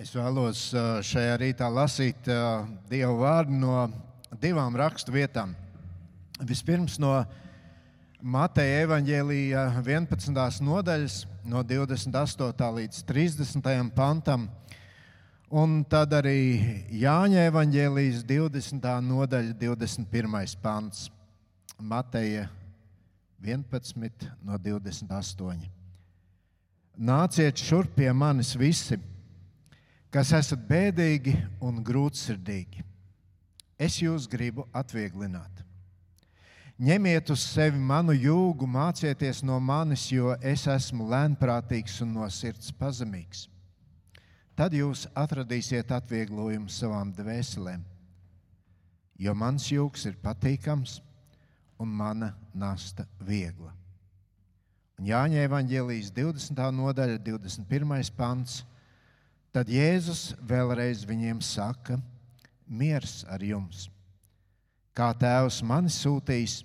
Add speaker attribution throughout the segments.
Speaker 1: Es vēlos šajā rītā lasīt Dieva vārdu no divām rakstu vietām. Vispirms no Mateja evaņģēlīja 11. nodaļas, no 28. līdz 30. pantam, un tad arī Jāņa evaņģēlijas 20. nodaļa, 21. pants. Mateja 11, no 28. Nāciet šurp pie manis visi! Kas esat bēdīgi un grūtsirdīgi. Es jūs gribu atvieglināt. Ņemiet uz sevi manu jūgu, mācieties no manis, jo es esmu lēnprātīgs un no sirds pazemīgs. Tad jūs atradīsiet atvieglojumu savām dvēselēm, jo mans jūgs ir patīkams un mana nasta viegla. Un Jāņa Evangelijas 20. nodaļa, 21. pants Tad Jēzus vēlreiz viņiem saka: Miers ar jums! Kā Tēvs mani sūtīs,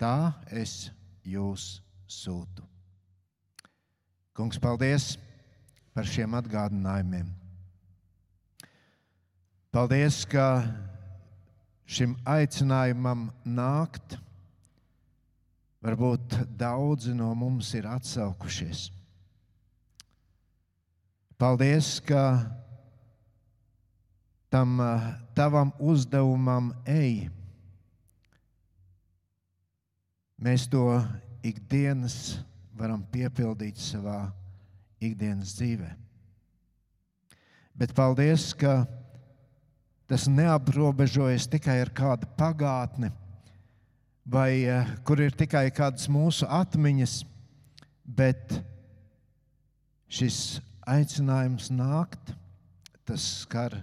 Speaker 1: tā es jūs sūtu. Kungs, paldies par šiem atgādinājumiem. Paldies, ka šim aicinājumam nākt, varbūt daudzi no mums ir atsaukušies. Paldies, ka tam tavam uzdevumam ej. Mēs to ikdienas varam piepildīt savā ikdienas dzīvē. Bet paldies, ka tas neaprobežojas tikai ar kādu pagātni, vai kur ir tikai kādas mūsu atmiņas, bet šis aicinājums nākt, tas skar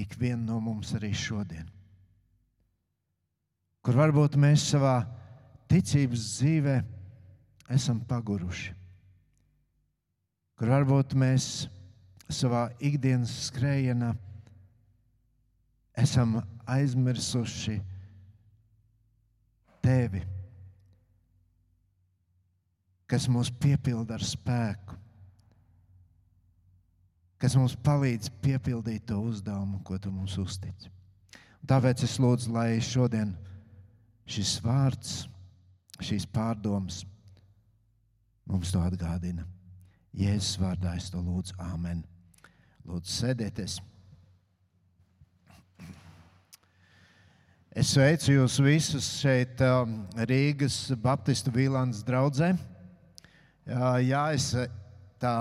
Speaker 1: ikvienu no mums arī šodien. Kur varbūt mēs savā ticības dzīvē esam paguruši, kur varbūt mēs savā ikdienas skrējienā esam aizmirsuši tevi, kas mūs piepilda ar spēku kas mums palīdz piepildīt to uzdevumu, ko tu mums uztic. Tāpēc es lūdzu, lai šodien šis vārds, šīs pārdomas mums to atgādina. Jēzus vārdā es to lūdzu, Āmen. Lūdzu, sēdieties. Es sveicu jūs visus šeit, um, Rīgas Baptistu Vīlānas draudzē. Jā, es tā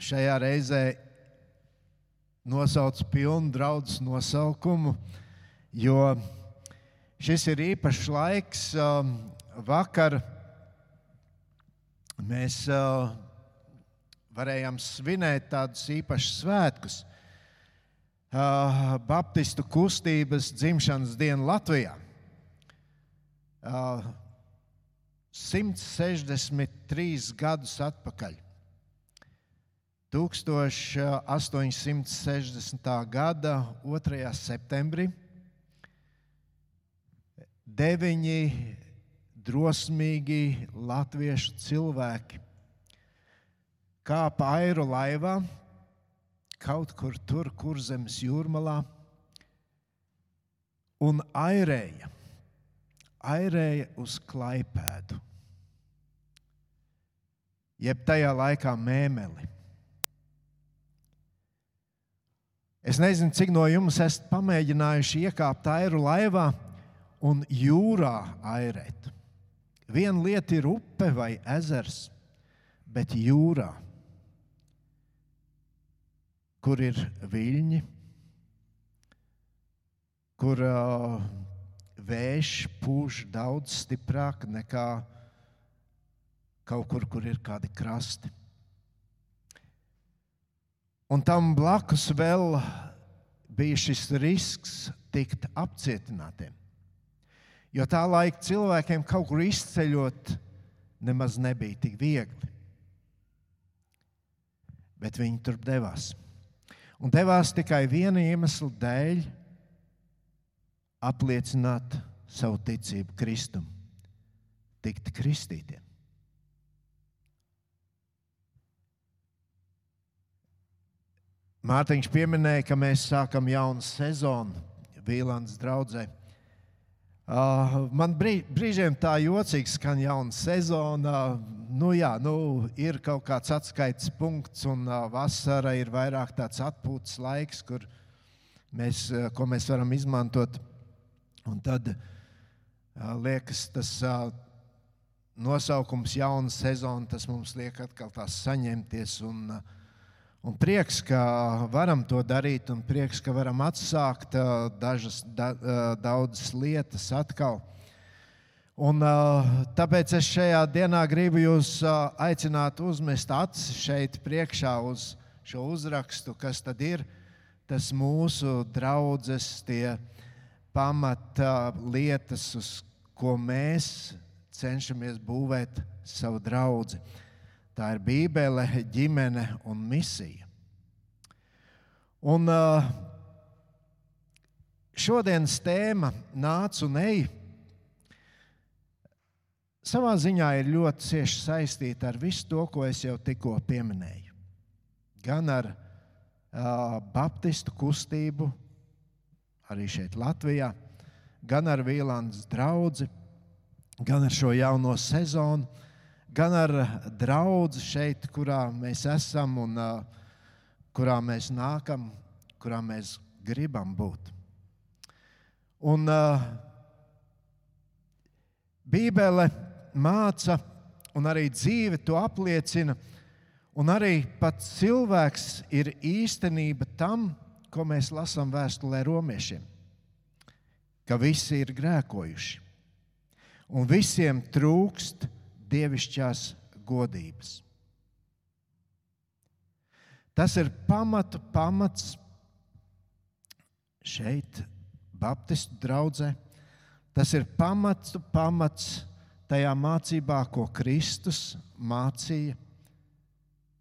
Speaker 1: šajā reizē nosauc pilnu draugu nosaukumu, jo šis ir īpašs laiks. Um, vakar mēs uh, varējām svinēt tādus īpašus svētkus. Uh, Baptistu kustības dzimšanas dienu Latvijā. 163 uh, gadus atpakaļ. 1860. gada 2. septembrī deviņi drosmīgi latviešu cilvēki kāpa airu laivā kaut kur tur, kur zemes jūrmalā, un airēja, airēja uz klaipēdu, jeb tajā laikā mēmeli. Es nezinu, cik no jums esat pamēģinājuši iekāpt airu laivā un jūrā airēt. Viena lieta ir upe vai ezers, bet jūrā, kur ir viļņi, kur uh, vējš pūš daudz stiprāk nekā kaut kur, kur ir kādi krasti. Un tam blakus vēl bija šis risks tikt apcietinātiem. Jo tā laika cilvēkiem kaut kur izceļot nemaz nebija tik viegli. Bet viņi tur devās. Un devās tikai viena iemesla dēļ - apliecināt savu ticību Kristum, tikt kristītiem. Mārtiņš pieminēja, ka mēs sākam jaunu sezonu Vīlandes draudzē. Uh, man brī, brīžiem tā jocīgi skan jauna sezona. Nu, jā, nu, ir kaut kāds atskaites punkts, un uh, vasara ir vairāk tāds atpūtas laiks, kur mēs, uh, ko mēs varam izmantot. Un tad uh, liekas, tas uh, nosaukums jauna sezona, tas mums liek atkal tās saņemties. Un, uh, Un prieks, ka varam to darīt, un prieks, ka varam atsākt dažas, da, daudzas lietas atkal. Un, tāpēc es šajā dienā gribu jūs aicināt uzmest acis šeit priekšā uz šo uzrakstu, kas tad ir tas mūsu draudzes, pamata lietas, uz ko mēs cenšamies būvēt savu draugu. Tā ir Bībele, ģimene un misija. Un uh, šodienas tēma nāca un ej. Savā ziņā ir ļoti cieši saistīta ar visu to, ko es jau tikko pieminēju. Gan ar uh, Baptistu kustību, arī šeit Latvijā, gan ar Vīlandes draugu, gan ar šo jauno sezonu, gan ar draugu šeit, kurā mēs esam un uh, kurā mēs nākam, kurā mēs gribam būt. Un uh, Bībele māca, un arī dzīve to apliecina, un arī pats cilvēks ir īstenība tam, ko mēs lasām vēstulē romiešiem, ka visi ir grēkojuši, un visiem trūkst dievišķās godības. Tas ir pamatu pamats šeit, Baptistu draugzē. Tas ir pamatu pamats tajā mācībā, ko Kristus mācīja.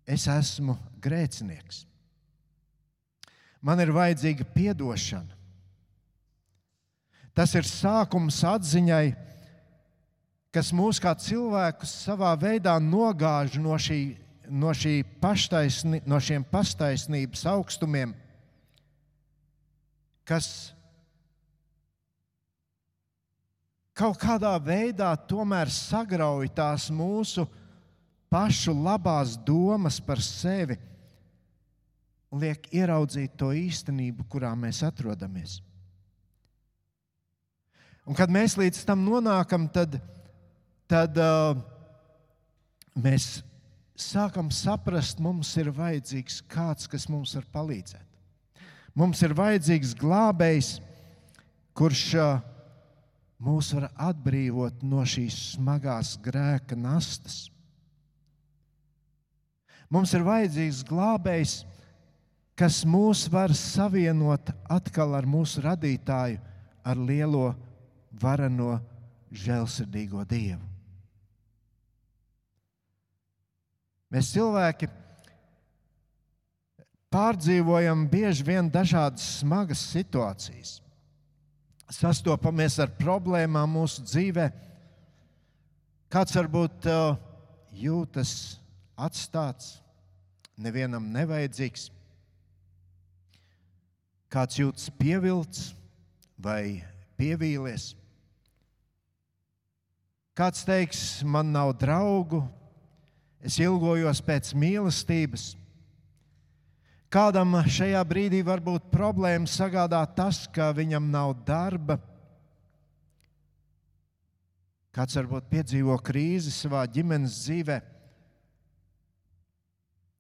Speaker 1: Es esmu grēcinieks. Man ir vajadzīga atdošana. Tas ir sākums atziņai, kas mūs kā cilvēkus savā veidā nogāž no, šī, no, šī paštaisni, no šiem pastaisnības augstumiem, kas kaut kādā veidā tomēr sagrauj tās mūsu pašu labās domas par sevi un liek ieraudzīt to īstenību, kurā mēs atrodamies. Un kad mēs līdz tam nonākam, tad mēs tad uh, mēs sākam saprast, mums ir vajadzīgs kāds, kas mums var palīdzēt. Mums ir vajadzīgs glābējs, kurš uh, mūs var atbrīvot no šīs smagās grēka nastas. Mums ir vajadzīgs glābējs, kas mūs var savienot atkal ar mūsu radītāju, ar lielo varano žēlsirdīgo Dievu. Mēs cilvēki pārdzīvojam bieži vien dažādas smagas situācijas. Sastopamies ar problēmām mūsu dzīvē. Kāds varbūt uh, jūtas atstāts, nevienam nevajadzīgs, kāds jūtas pievilcis vai pievīlies. Kāds teiks, man nav draugu, Es ilgojos pēc mīlestības. Kādam šajā brīdī var būt problēma sagādāt tas, ka viņam nav darba. Kāds varbūt piedzīvo krīzi savā ģimenes dzīvē.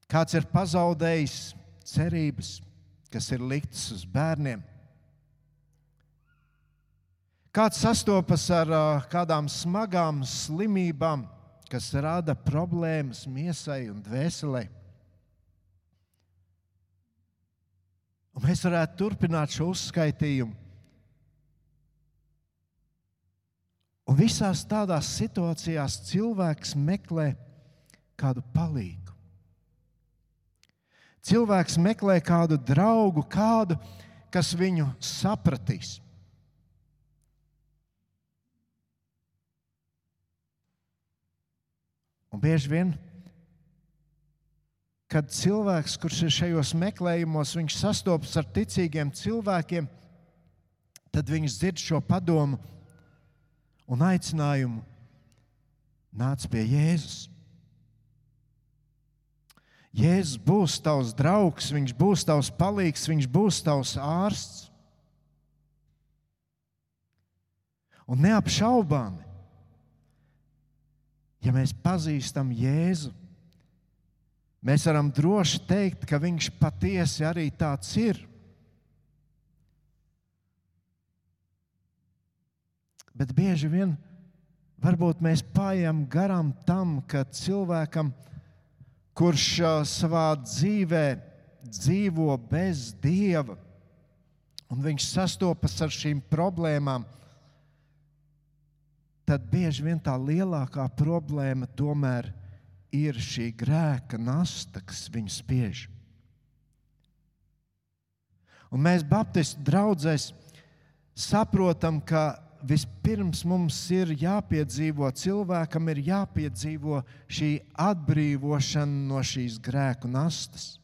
Speaker 1: Kāds ir pazaudējis cerības, kas ir liktas uz bērniem. Kāds sastopas ar kādām smagām slimībām kas rada problēmas miesai un dvēselē. Un mēs varētu turpināt šo uzskaitījumu. Un visās tādās situācijās cilvēks meklē kādu palīgu. Cilvēks meklē kādu draugu, kādu, kas viņu sapratīs. Un bieži vien kad cilvēks, kurš ir šajos meklējumos, viņš sastopas ar ticīgiem cilvēkiem, tad viņš dzird šo padomu un aicinājumu nāc pie Jēzus. Jēzus būs tavs draugs, viņš būs tavs palīgs, viņš būs tavs ārsts. Un neapšaubāmi, ja mēs pazīstam Jēzu, mēs varam droši teikt, ka viņš patiesi arī tāds ir. Bet bieži vien varbūt mēs pājam garām tam, ka cilvēkam, kurš savā dzīvē dzīvo bez dieva, un viņš sastopas ar šīm problēmām, tad bieži vien tā lielākā problēma tomēr ir šī grēka nasta, kas viņu spiež. Un mēs, Baptistu draugzēs, saprotam, ka vispirms mums ir jāpiedzīvo, cilvēkam ir jāpiedzīvo šī atbrīvošana no šīs grēku nastas.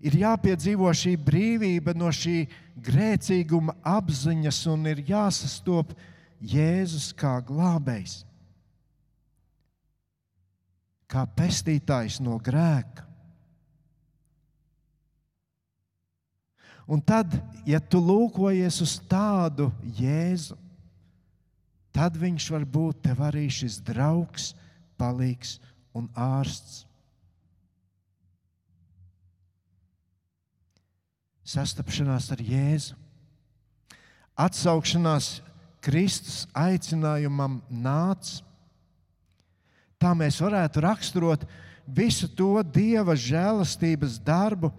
Speaker 1: Ir jāpiedzīvo šī brīvība no šī grēcīguma apziņas un ir jāsastop Jēzus kā glābējs, kā pestītājs no grēka. Un tad, ja tu lūkojies uz tādu Jēzu, tad viņš var būt tev arī šis draugs, palīgs un ārsts. Sastapšanās ar Jēzu, atsaukšanās Kristus aicinājumam nāc. Tā mēs varētu raksturot visu to Dieva žēlastības darbu,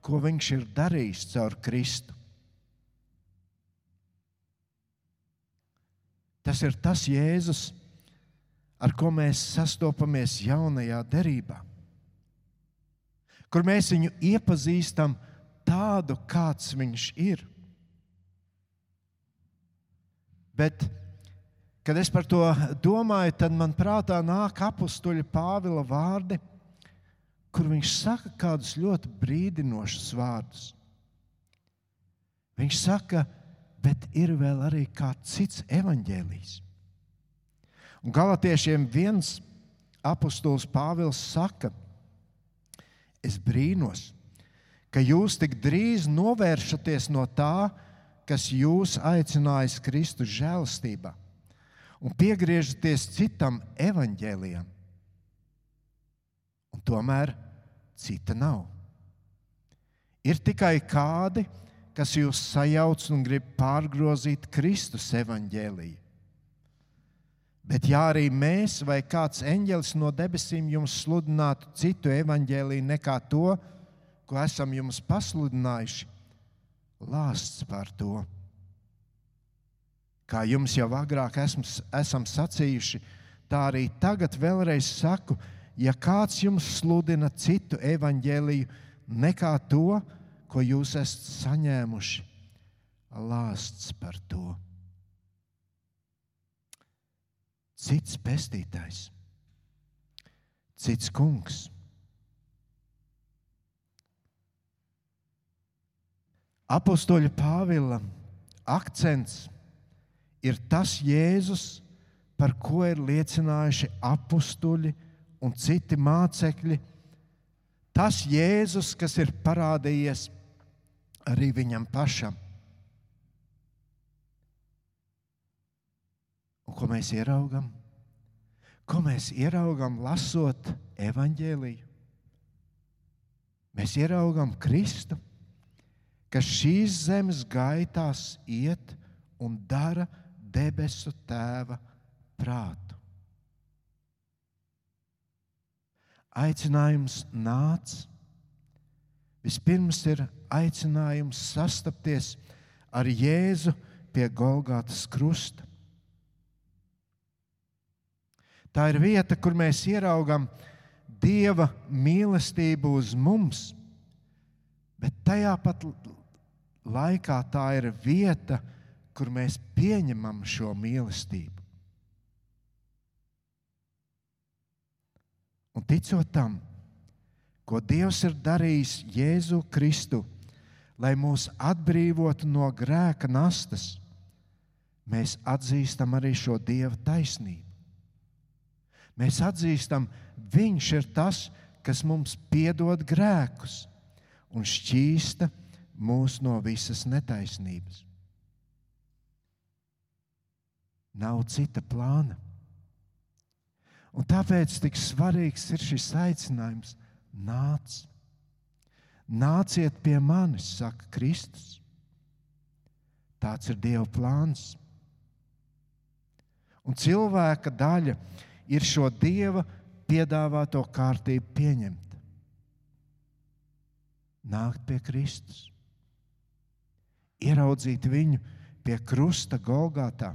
Speaker 1: ko viņš ir darījis caur Kristu. Tas ir tas Jēzus, ar ko mēs sastopamies jaunajā derībā, kur mēs viņu iepazīstam tādu, kāds viņš ir. Bet, kad es par to domāju, tad man prātā nāk apakstuļa Pāvila vārdi kur viņš saka kādus ļoti brīdinošus vārdus. Viņš saka, bet ir vēl arī kāds cits evaņģēlijs. Un galotiešiem viens apustulis Pāvils saka, es brīnos, ka jūs tik drīz novēršaties no tā, kas jūs aicinājis Kristus žēlastībā, un piegriežaties citam evaņģēlijam. Un tomēr cita nav. Ir tikai kādi, kas jūs sajauc un grib pārgrozīt Kristus evaņģēlīju. Bet, ja arī mēs vai kāds eņģelis no debesīm jums sludinātu citu evaņģēlīju nekā to, ko esam jums pasludinājuši, lāsts par to. Kā jums jau agrāk esmu, esam sacījuši, tā arī tagad vēlreiz saku, ja kāds jums sludina citu evaņģēliju nekā to, ko jūs esat saņēmuši, lāsts par to. Cits pestītājs, cits kungs. Apostoļa Pāvila akcents ir tas Jēzus, par ko ir liecinājuši apstuļi un citi mācekļi, tas Jēzus, kas ir parādījies arī viņam pašam. Un ko mēs ieraugām? Ko mēs ieraugām, lasot evaņģēliju? Mēs ieraugām Kristu, kas šīs zemes gaitās iet un dara debesu tēva prātu. aicinājums nāc. Vispirms ir aicinājums sastapties ar Jēzu pie Golgātas krusta. Tā ir vieta, kur mēs ieraugām Dieva mīlestību uz mums, bet tajā pat laikā tā ir vieta, kur mēs pieņemam šo mīlestību. Un ticot tam, ko Dievs ir darījis Jēzu Kristu, lai mūs atbrīvotu no grēka nastas, mēs atzīstam arī šo Dieva taisnību. Mēs atzīstam, Viņš ir tas, kas mums piedod grēkus un šķīsta mūs no visas netaisnības. Nav cita plāna. Un tāpēc tik svarīgs ir šis aicinājums: nāc, nāciet pie manis, saka Kristus. Tāds ir Dieva plāns. Un cilvēka daļa ir šo Dieva piedāvāto kārtību pieņemt. Nākt pie Kristus, ieraudzīt viņu pie krusta Golgātā,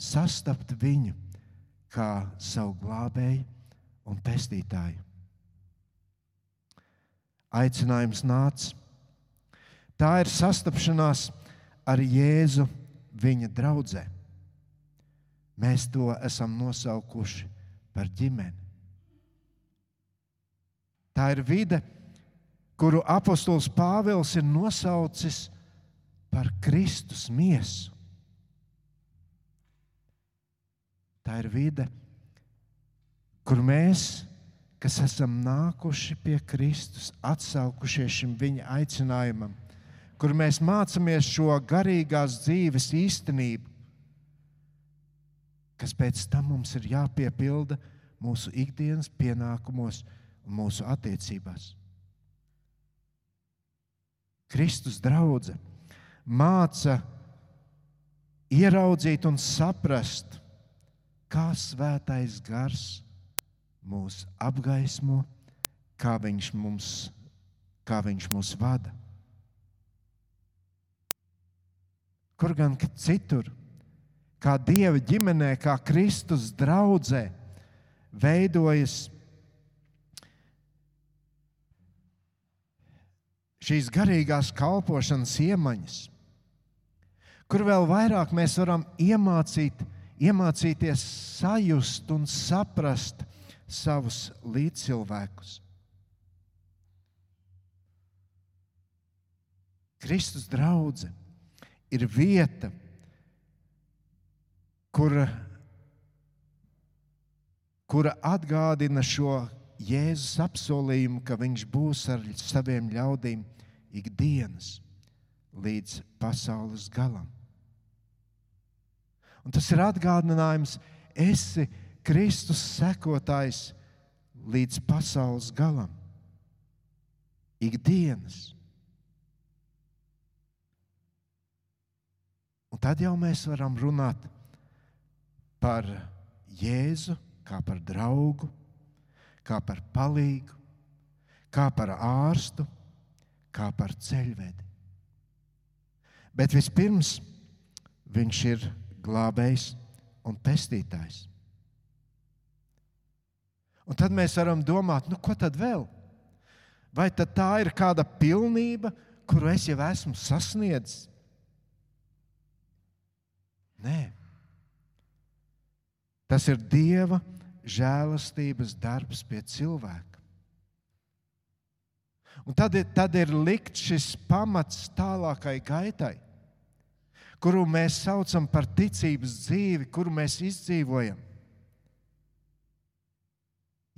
Speaker 1: sastapt viņu kā savu glābēju un pestītāju. Aicinājums nāca. Tā ir sastapšanās ar Jēzu viņa draudzē. Mēs to esam nosaukuši par ģimeni. Tā ir vide, kuru apostols Pāvils ir nosaucis par Kristus miesu. Tā ir vide, kur mēs, kas esam nākuši pie Kristus, atsaukušies šim viņa aicinājumam, kur mēs mācāmies šo garīgās dzīves īstenību, kas pēc tam mums ir jāpiepilda mūsu ikdienas pienākumos un mūsu attiecībās. Kristus draudzene māca ieraudzīt un saprast, kā svētais gars mūs apgaismo, kā viņš mums, kā viņš mūs vada. Kur gan citur kā Dieva ģimenē, kā Kristus draudzē, veidojas šīs garīgās kalpošanas iemaņas, kur vēl vairāk mēs varam iemācīt, iemācīties sajust un saprast savus līdzcilvēkus. Kristus draudzene ir vieta, kura, kura atgādina šo Jēzus apsolījumu, ka viņš būs ar saviem ļaudīm ikdienas līdz pasaules galam. Un tas ir atgādinājums, esi Kristus sekotājs līdz pasaules galam. Ikdienas. Un tad jau mēs varam runāt par Jēzu, kā par draugu, kā par palīgu, kā par ārstu, kā par ceļvedi. Bet vispirms viņš ir glābējs un pestītājs. Un tad mēs varam domāt, nu, ko tad vēl? Vai tā ir kāda pilnība, kuru es jau esmu sasniedzis? Nē, Tas ir Dieva žēlastības darbs pie cilvēka. Un tad, tad ir likt šis pamats tālākai gaitai, kuru mēs saucam par ticības dzīvi, kuru mēs izdzīvojam.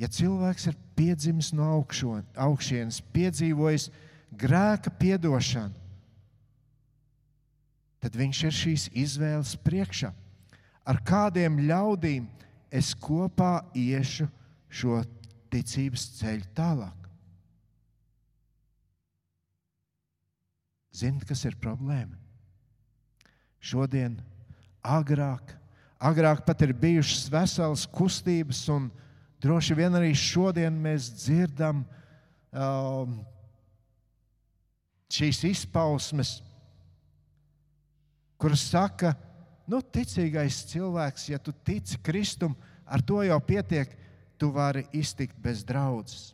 Speaker 1: Ja cilvēks ir piedzimis no augšo, augšienes, piedzīvojis grēka piedošanu, tad viņš ir šīs izvēles priekšā ar kādiem ļaudīm es kopā iešu šo ticības ceļu tālāk. Ziniet, kas ir problēma? Šodien, agrāk, agrāk pat ir bijušas veselas kustības, un droši vien arī šodien mēs dzirdam um, šīs izpausmes, kuras saka, ka nu, ticīgais cilvēks, ja tu tici Kristum, ar to jau pietiek. Tu vari iztikt bez draudzes.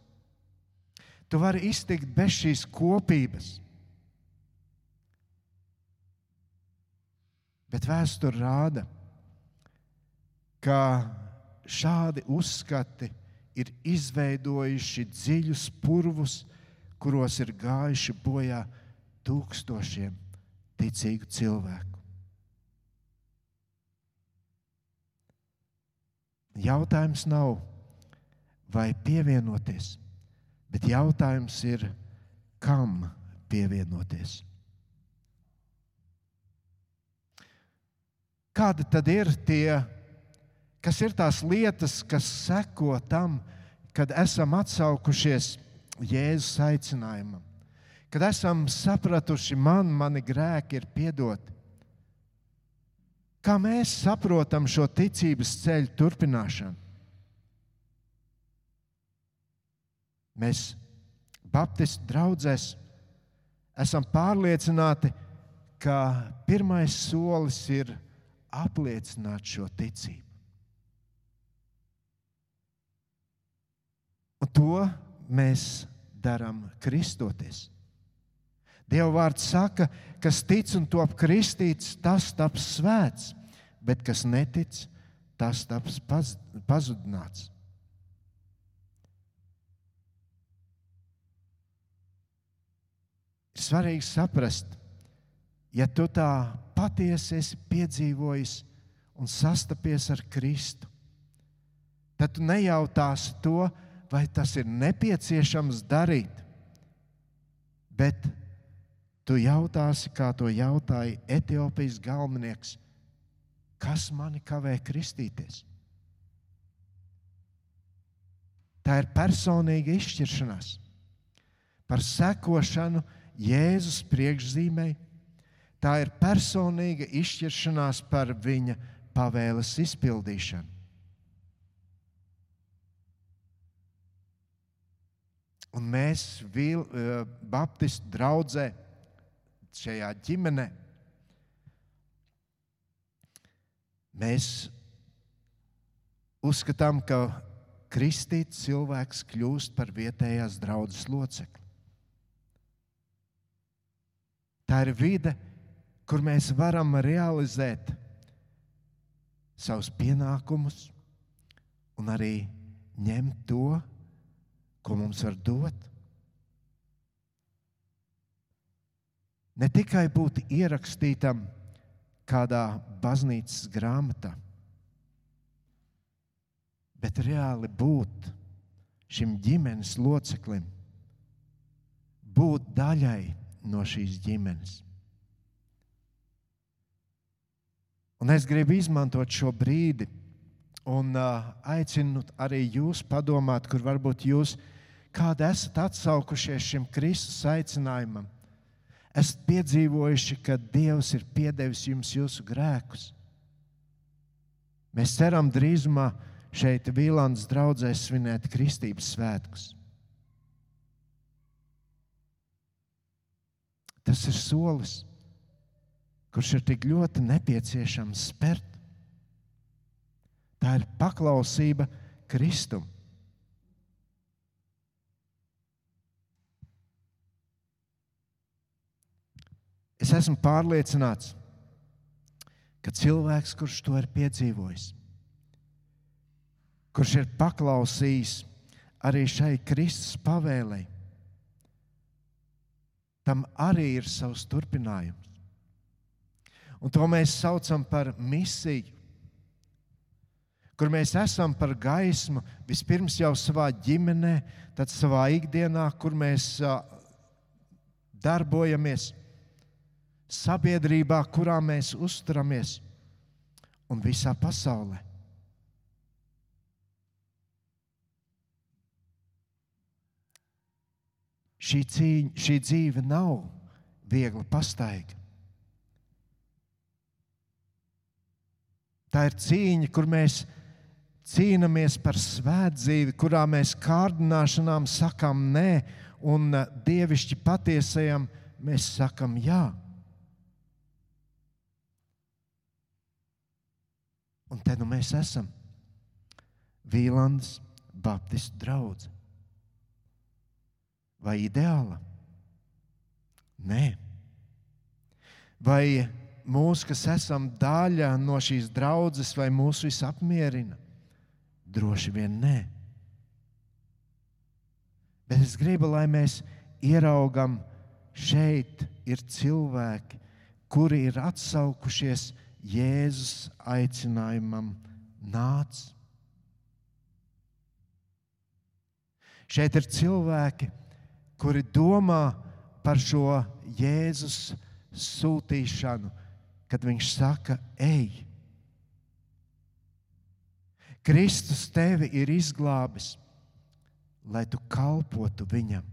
Speaker 1: Tu vari iztikt bez šīs kopības. Bet vēsture rāda, ka šādi uzskati ir izveidojuši dziļus purvus, kuros ir gājuši bojā tūkstošiem ticīgu cilvēku. Jautājums nav, vai pievienoties, bet jautājums ir, kam pievienoties. Kādi tad ir tie, kas ir tās lietas, kas seko tam, kad esam atsaukušies Jēzus aicinājumam, kad esam sapratuši, man, mani grēki ir piedoti? Kā mēs saprotam šo ticības ceļu turpināšanu? Mēs, Baptistu draugzēs, esam pārliecināti, ka pirmais solis ir apliecināt šo ticību. Un to mēs darām kristoties. Dieva vārds saka, kas tic un top kristīts, tas taps svēts, bet kas netic, tas taps paz, pazudināts. Ir svarīgi saprast, ja tu tā patiesi esi piedzīvojis un sastapies ar Kristu, tad tu nejautāsi to, vai tas ir nepieciešams darīt, bet tu jautāsi, kā to jautāja Etiopijas galvenais, kas mani kavē kristīties? Tā ir personīga izšķiršanās par sekošanu Jēzus priekšzīmei Tā ir personīga izšķiršanās par viņa pavēles izpildīšanu. Un mēs, eh, Baptistu draugā, šajā ģimenē, mēs uzskatām, ka kristīts cilvēks kļūst par vietējās draudzes locekli. Tā ir vide, kur mēs varam realizēt savus pienākumus un arī ņemt to, ko mums var dot. Ne tikai būt ierakstītam kādā baznīcas grāmatā, bet reāli būt šim ģimenes loceklim, būt daļai no šīs ģimenes. Un es gribu izmantot šo brīdi un uh, aicinu arī jūs padomāt, kur varbūt jūs kādi esat atsaukušies šim Kristus aicinājumam. Esat piedzīvojuši, ka Dievs ir piedevis jums jūsu grēkus. Mēs ceram drīzumā šeit, Vīlandes draugzē, svinēt Kristības svētkus. Tas ir solis kurš ir tik ļoti nepieciešams spērt. Tā ir paklausība Kristum. Es esmu pārliecināts, ka cilvēks, kurš to ir piedzīvojis, kurš ir paklausījis arī šai Kristus pavēlei, tam arī ir savs turpinājums. Un to mēs saucam par misiju, kur mēs esam par gaismu vispirms jau savā ģimenē, tad savā ikdienā, kur mēs darbojamies, sabiedrībā, kurā mēs uzturamies un visā pasaulē. Šī, cīņa, šī dzīve nav viegli pastaiga. Tā ir cīņa, kur mēs cīnāmies par svētdzīvi, kurā mēs kārdināšanām sakām nē, un dievišķi patiesajam mēs sakām jā. Un te nu mēs esam Vīlandes Baptistu draugs. Vai ideāla? Nē. Vai mūs, kas esam daļa no šīs draudzes, vai mūs viss apmierina? Droši vien nē. Bet es gribu, lai mēs ieraugam, šeit ir cilvēki, kuri ir atsaukušies Jēzus aicinājumam, nāc. Šeit ir cilvēki, kuri domā par šo Jēzus sūtīšanu, kad viņš saka, ej! Kristus tevi ir izglābis, lai tu kalpotu viņam.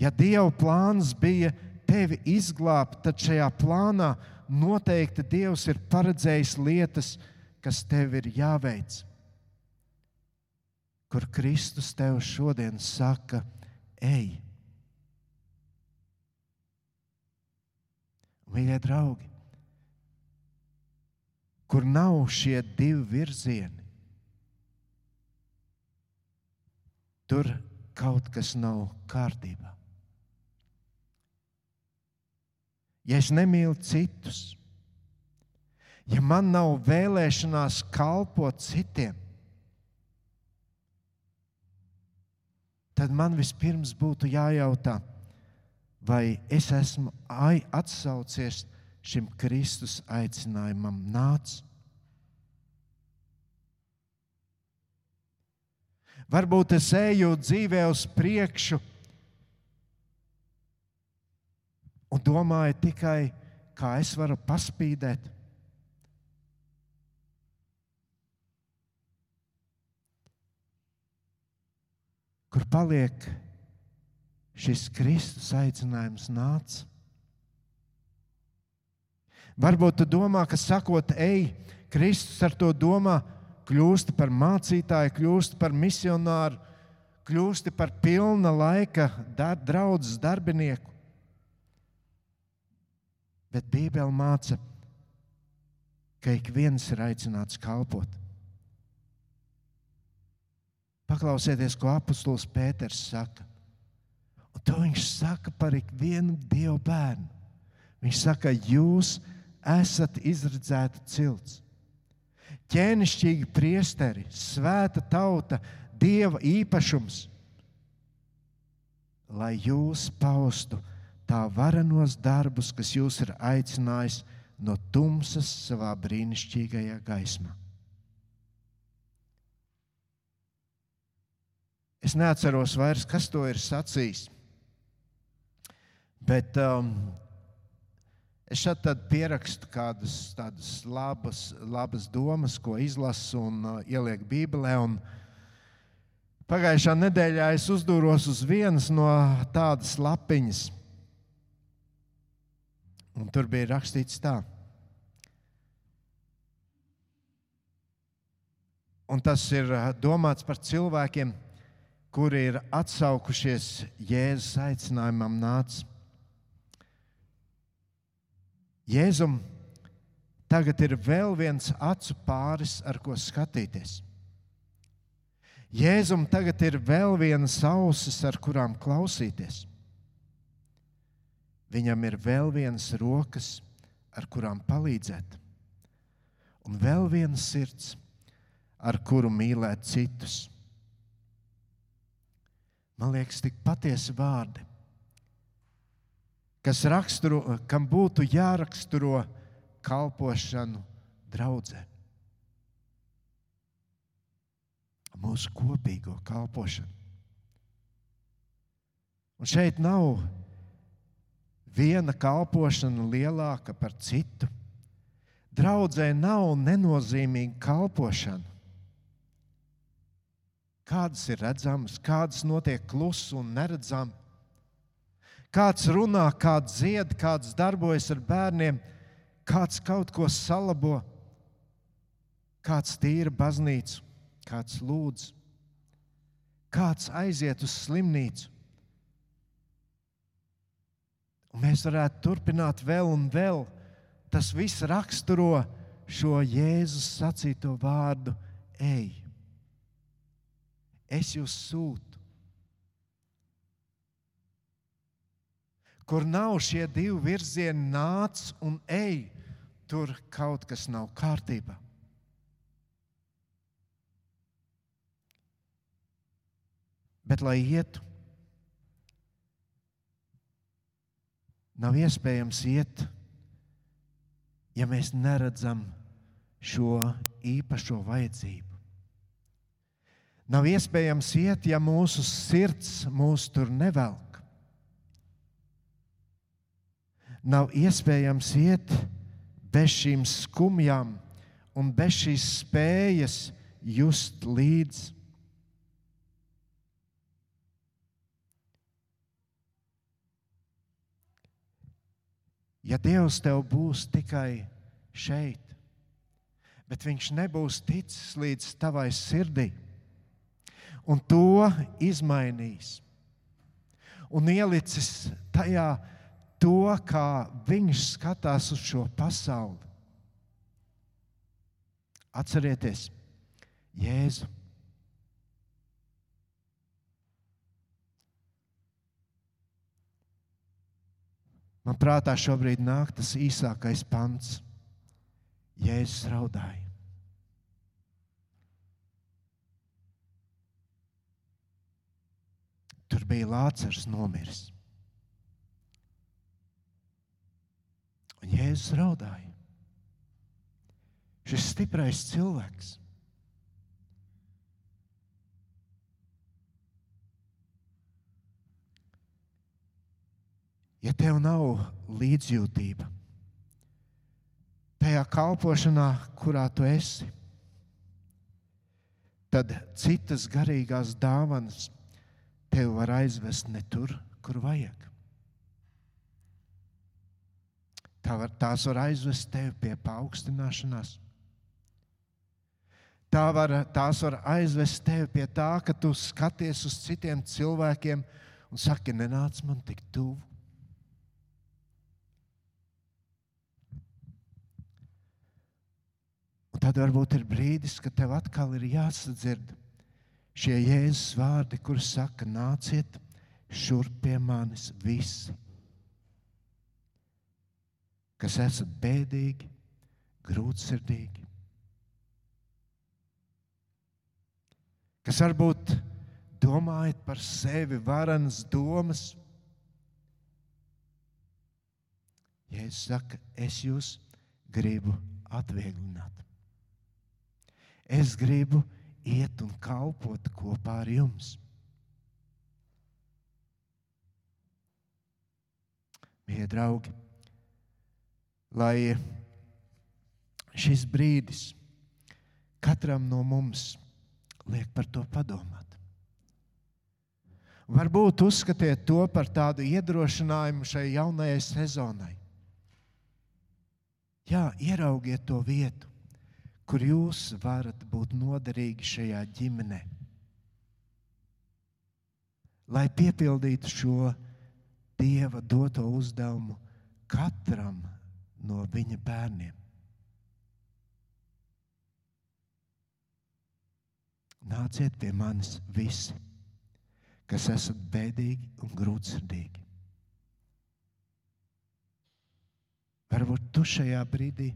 Speaker 1: Ja Dieva plāns bija tevi izglābt, tad šajā plānā noteikti Dievs ir paredzējis lietas, kas tev ir jāveic. Kur Kristus tev šodien saka, ej! Mīļie draugi, kur nav šie divi virzieni, tur kaut kas nav kārtībā. Ja es nemīlu citus, ja man nav vēlēšanās kalpot citiem, tad man vispirms būtu jājautā, vai es esmu atsaucies šim Kristus aicinājumam, nāc. Varbūt es eju dzīvē uz priekšu un domāju tikai, kā es varu paspīdēt. Kur paliek šis Kristus aicinājums nāca? Varbūt tu domā, ka sakot, ej, Kristus ar to domā, kļūsti par mācītāju, kļūsti par misionāru, kļūsti par pilna laika dar, draudzes darbinieku. Bet Bībele māca, ka ik viens ir aicināts kalpot. Paklausieties, ko apustulis Pēters saka. Un to viņš saka par ikvienu dievu bērnu. Viņš saka, jūs esat izredzēta cilts, ķēnišķīgi priesteri, svēta tauta, dieva īpašums, lai jūs paustu tā varenos darbus, kas jūs ir aicinājis no tumsas savā brīnišķīgajā gaismā. Es neatceros vairs, kas to ir sacījis. Bet um, es šeit pierakstu kādas tādas labas, labas domas, ko izlasu un uh, ielieku Bībelē. Un pagājušā nedēļā es uzdūros uz vienas no tādas lapiņas. Un tur bija rakstīts tā. Un tas ir uh, domāts par cilvēkiem, kuri ir atsaukušies Jēzus aicinājumam, nāc. Jēzum tagad ir vēl viens acu pāris, ar ko skatīties. Jēzum tagad ir vēl vienas ausis, ar kurām klausīties. Viņam ir vēl vienas rokas, ar kurām palīdzēt, un vēl viena sirds, ar kuru mīlēt citus. Man liekas, tik patiesi vārdi, kas raksturo, kam būtu jāraksturo kalpošanu draudzē. Mūsu kopīgo kalpošanu. Un šeit nav viena kalpošana lielāka par citu. Draudzē nav nenozīmīga kalpošana kādas ir redzamas, kādas notiek klusi un neredzami. Kāds runā, kāds dzied, kāds darbojas ar bērniem, kāds kaut ko salabo, kāds tīra baznīcu, kāds lūdz, kāds aiziet uz slimnīcu. Un mēs varētu turpināt vēl un vēl. Tas viss raksturo šo Jēzus sacīto vārdu: Ej, es jūs sūtu. Kur nav šie divi virzieni, nāc un ej, tur kaut kas nav kārtībā. Bet, lai ietu, nav iespējams iet, ja mēs neredzam šo īpašo vajadzību. Nav iespējams iet, ja mūsu sirds mūs tur nevelk. Nav iespējams iet bez šīm skumjām un bez šīs spējas just līdzi. Ja Dievs tev būs tikai šeit, bet Viņš nebūs ticis līdz tavai sirdī, un to izmainījis, un ielicis tajā to, kā Viņš skatās uz šo pasauli. Atcerieties, Jēzu. Man prātā šobrīd nāk tas īsākais pants. Jēzus raudāja. Tur bija Lācis nomiris. Un Jēzus raudāja. Šis stiprais cilvēks. Ja tev nav līdzjūtība tajā kalpošanā, kurā tu esi, tad citas garīgās dāvanas tevi var aizvest ne tur, kur vajag. Tā var, tās var aizvest tevi pie paaugstināšanās. Tā var, tās var aizvest tevi pie tā, ka tu skaties uz citiem cilvēkiem un saki, nenāc man tik tuvu. Tad varbūt ir brīdis, kad tev atkal ir jāsadzird šie jēzus vārdi, kurus saka, nāciet šurp pie manis visi, kas esat bēdīgi, grūtsirdīgi, kas varbūt domājat par sevi varenas domas. Jēzus saka, es jūs gribu atvieglināt. Es gribu iet un kalpot kopā ar jums. Mīļie draugi, lai šis brīdis katram no mums liek par to padomāt. Varbūt uzskatiet to par tādu iedrošinājumu šai jaunajai sezonai. Jā, ieraugiet to vietu, kur jūs varat būt noderīgi šajā ģimenē. Lai piepildītu šo Dieva doto uzdevumu katram no viņa bērniem. Nāciet pie manis visi, kas esat bēdīgi un grūtsirdīgi. Varbūt tu šajā brīdī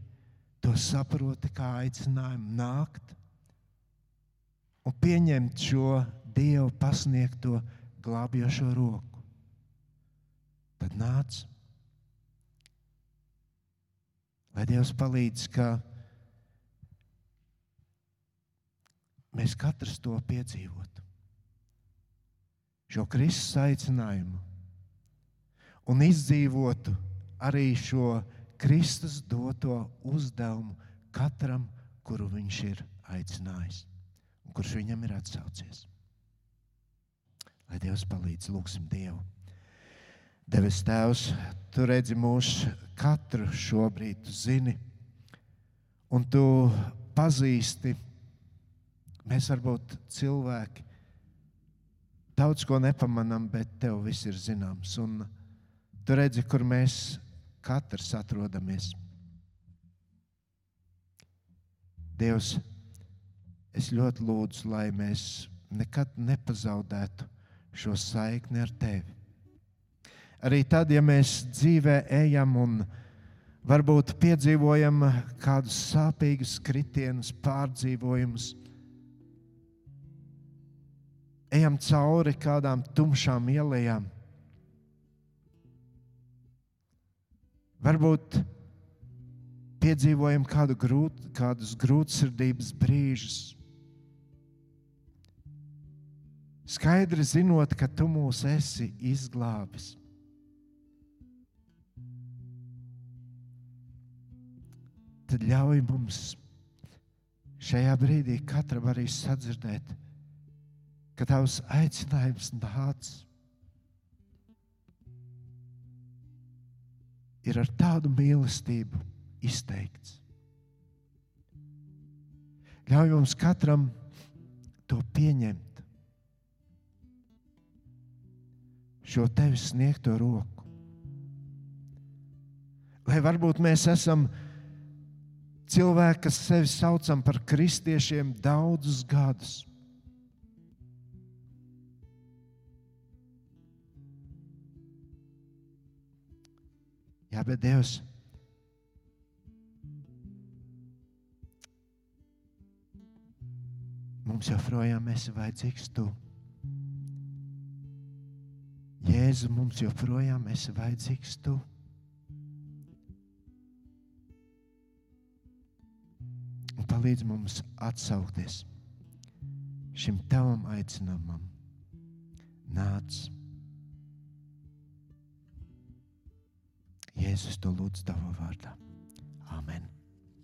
Speaker 1: to saproti kā aicinājumu nākt un pieņemt šo Dievu pasniegto glābjošo roku. Tad nāc, lai Dievs palīdz, ka mēs katrs to piedzīvotu. Šo Kristus aicinājumu un izdzīvotu arī šo Kristus doto uzdevumu katram, kuru viņš ir aicinājis un kurš viņam ir atsaucies. Lai Dievs palīdz, lūgsim Dievu. Devis Tēvs, tu redzi mūsu katru šobrīd, tu zini, un tu pazīsti. Mēs varbūt cilvēki daudz ko nepamanām, bet tev viss ir zināms. Un tu redzi, kur mēs katrs atrodamies. Dievs, es ļoti lūdzu, lai mēs nekad nepazaudētu šo saikni ar Tevi. Arī tad, ja mēs dzīvē ejam un varbūt piedzīvojam kādus sāpīgus kritienus, pārdzīvojumus, ejam cauri kādām tumšām ielām. Varbūt piedzīvojam kādu grūt, kādus grūtsirdības brīžus. Skaidri zinot, ka tu mūs esi izglābis. Tad ļauj mums šajā brīdī katram arī sadzirdēt, ka tavs aicinājums nāca. Ir ar tādu mīlestību izteikts. Ļauj mums katram to pieņemt, šo tevis sniegto roku. Lai varbūt mēs esam cilvēki, kas sevi saucam par kristiešiem daudzus gadus. Jā, bet Dievs, mums joprojām esi vajadzīgs tu. Jēzu, mums joprojām esi vajadzīgs tu. Palīdz mums atsaukties šim tavam aicinājumam. Nāc! Jēzus to lūdz tavā vārdā. Amen!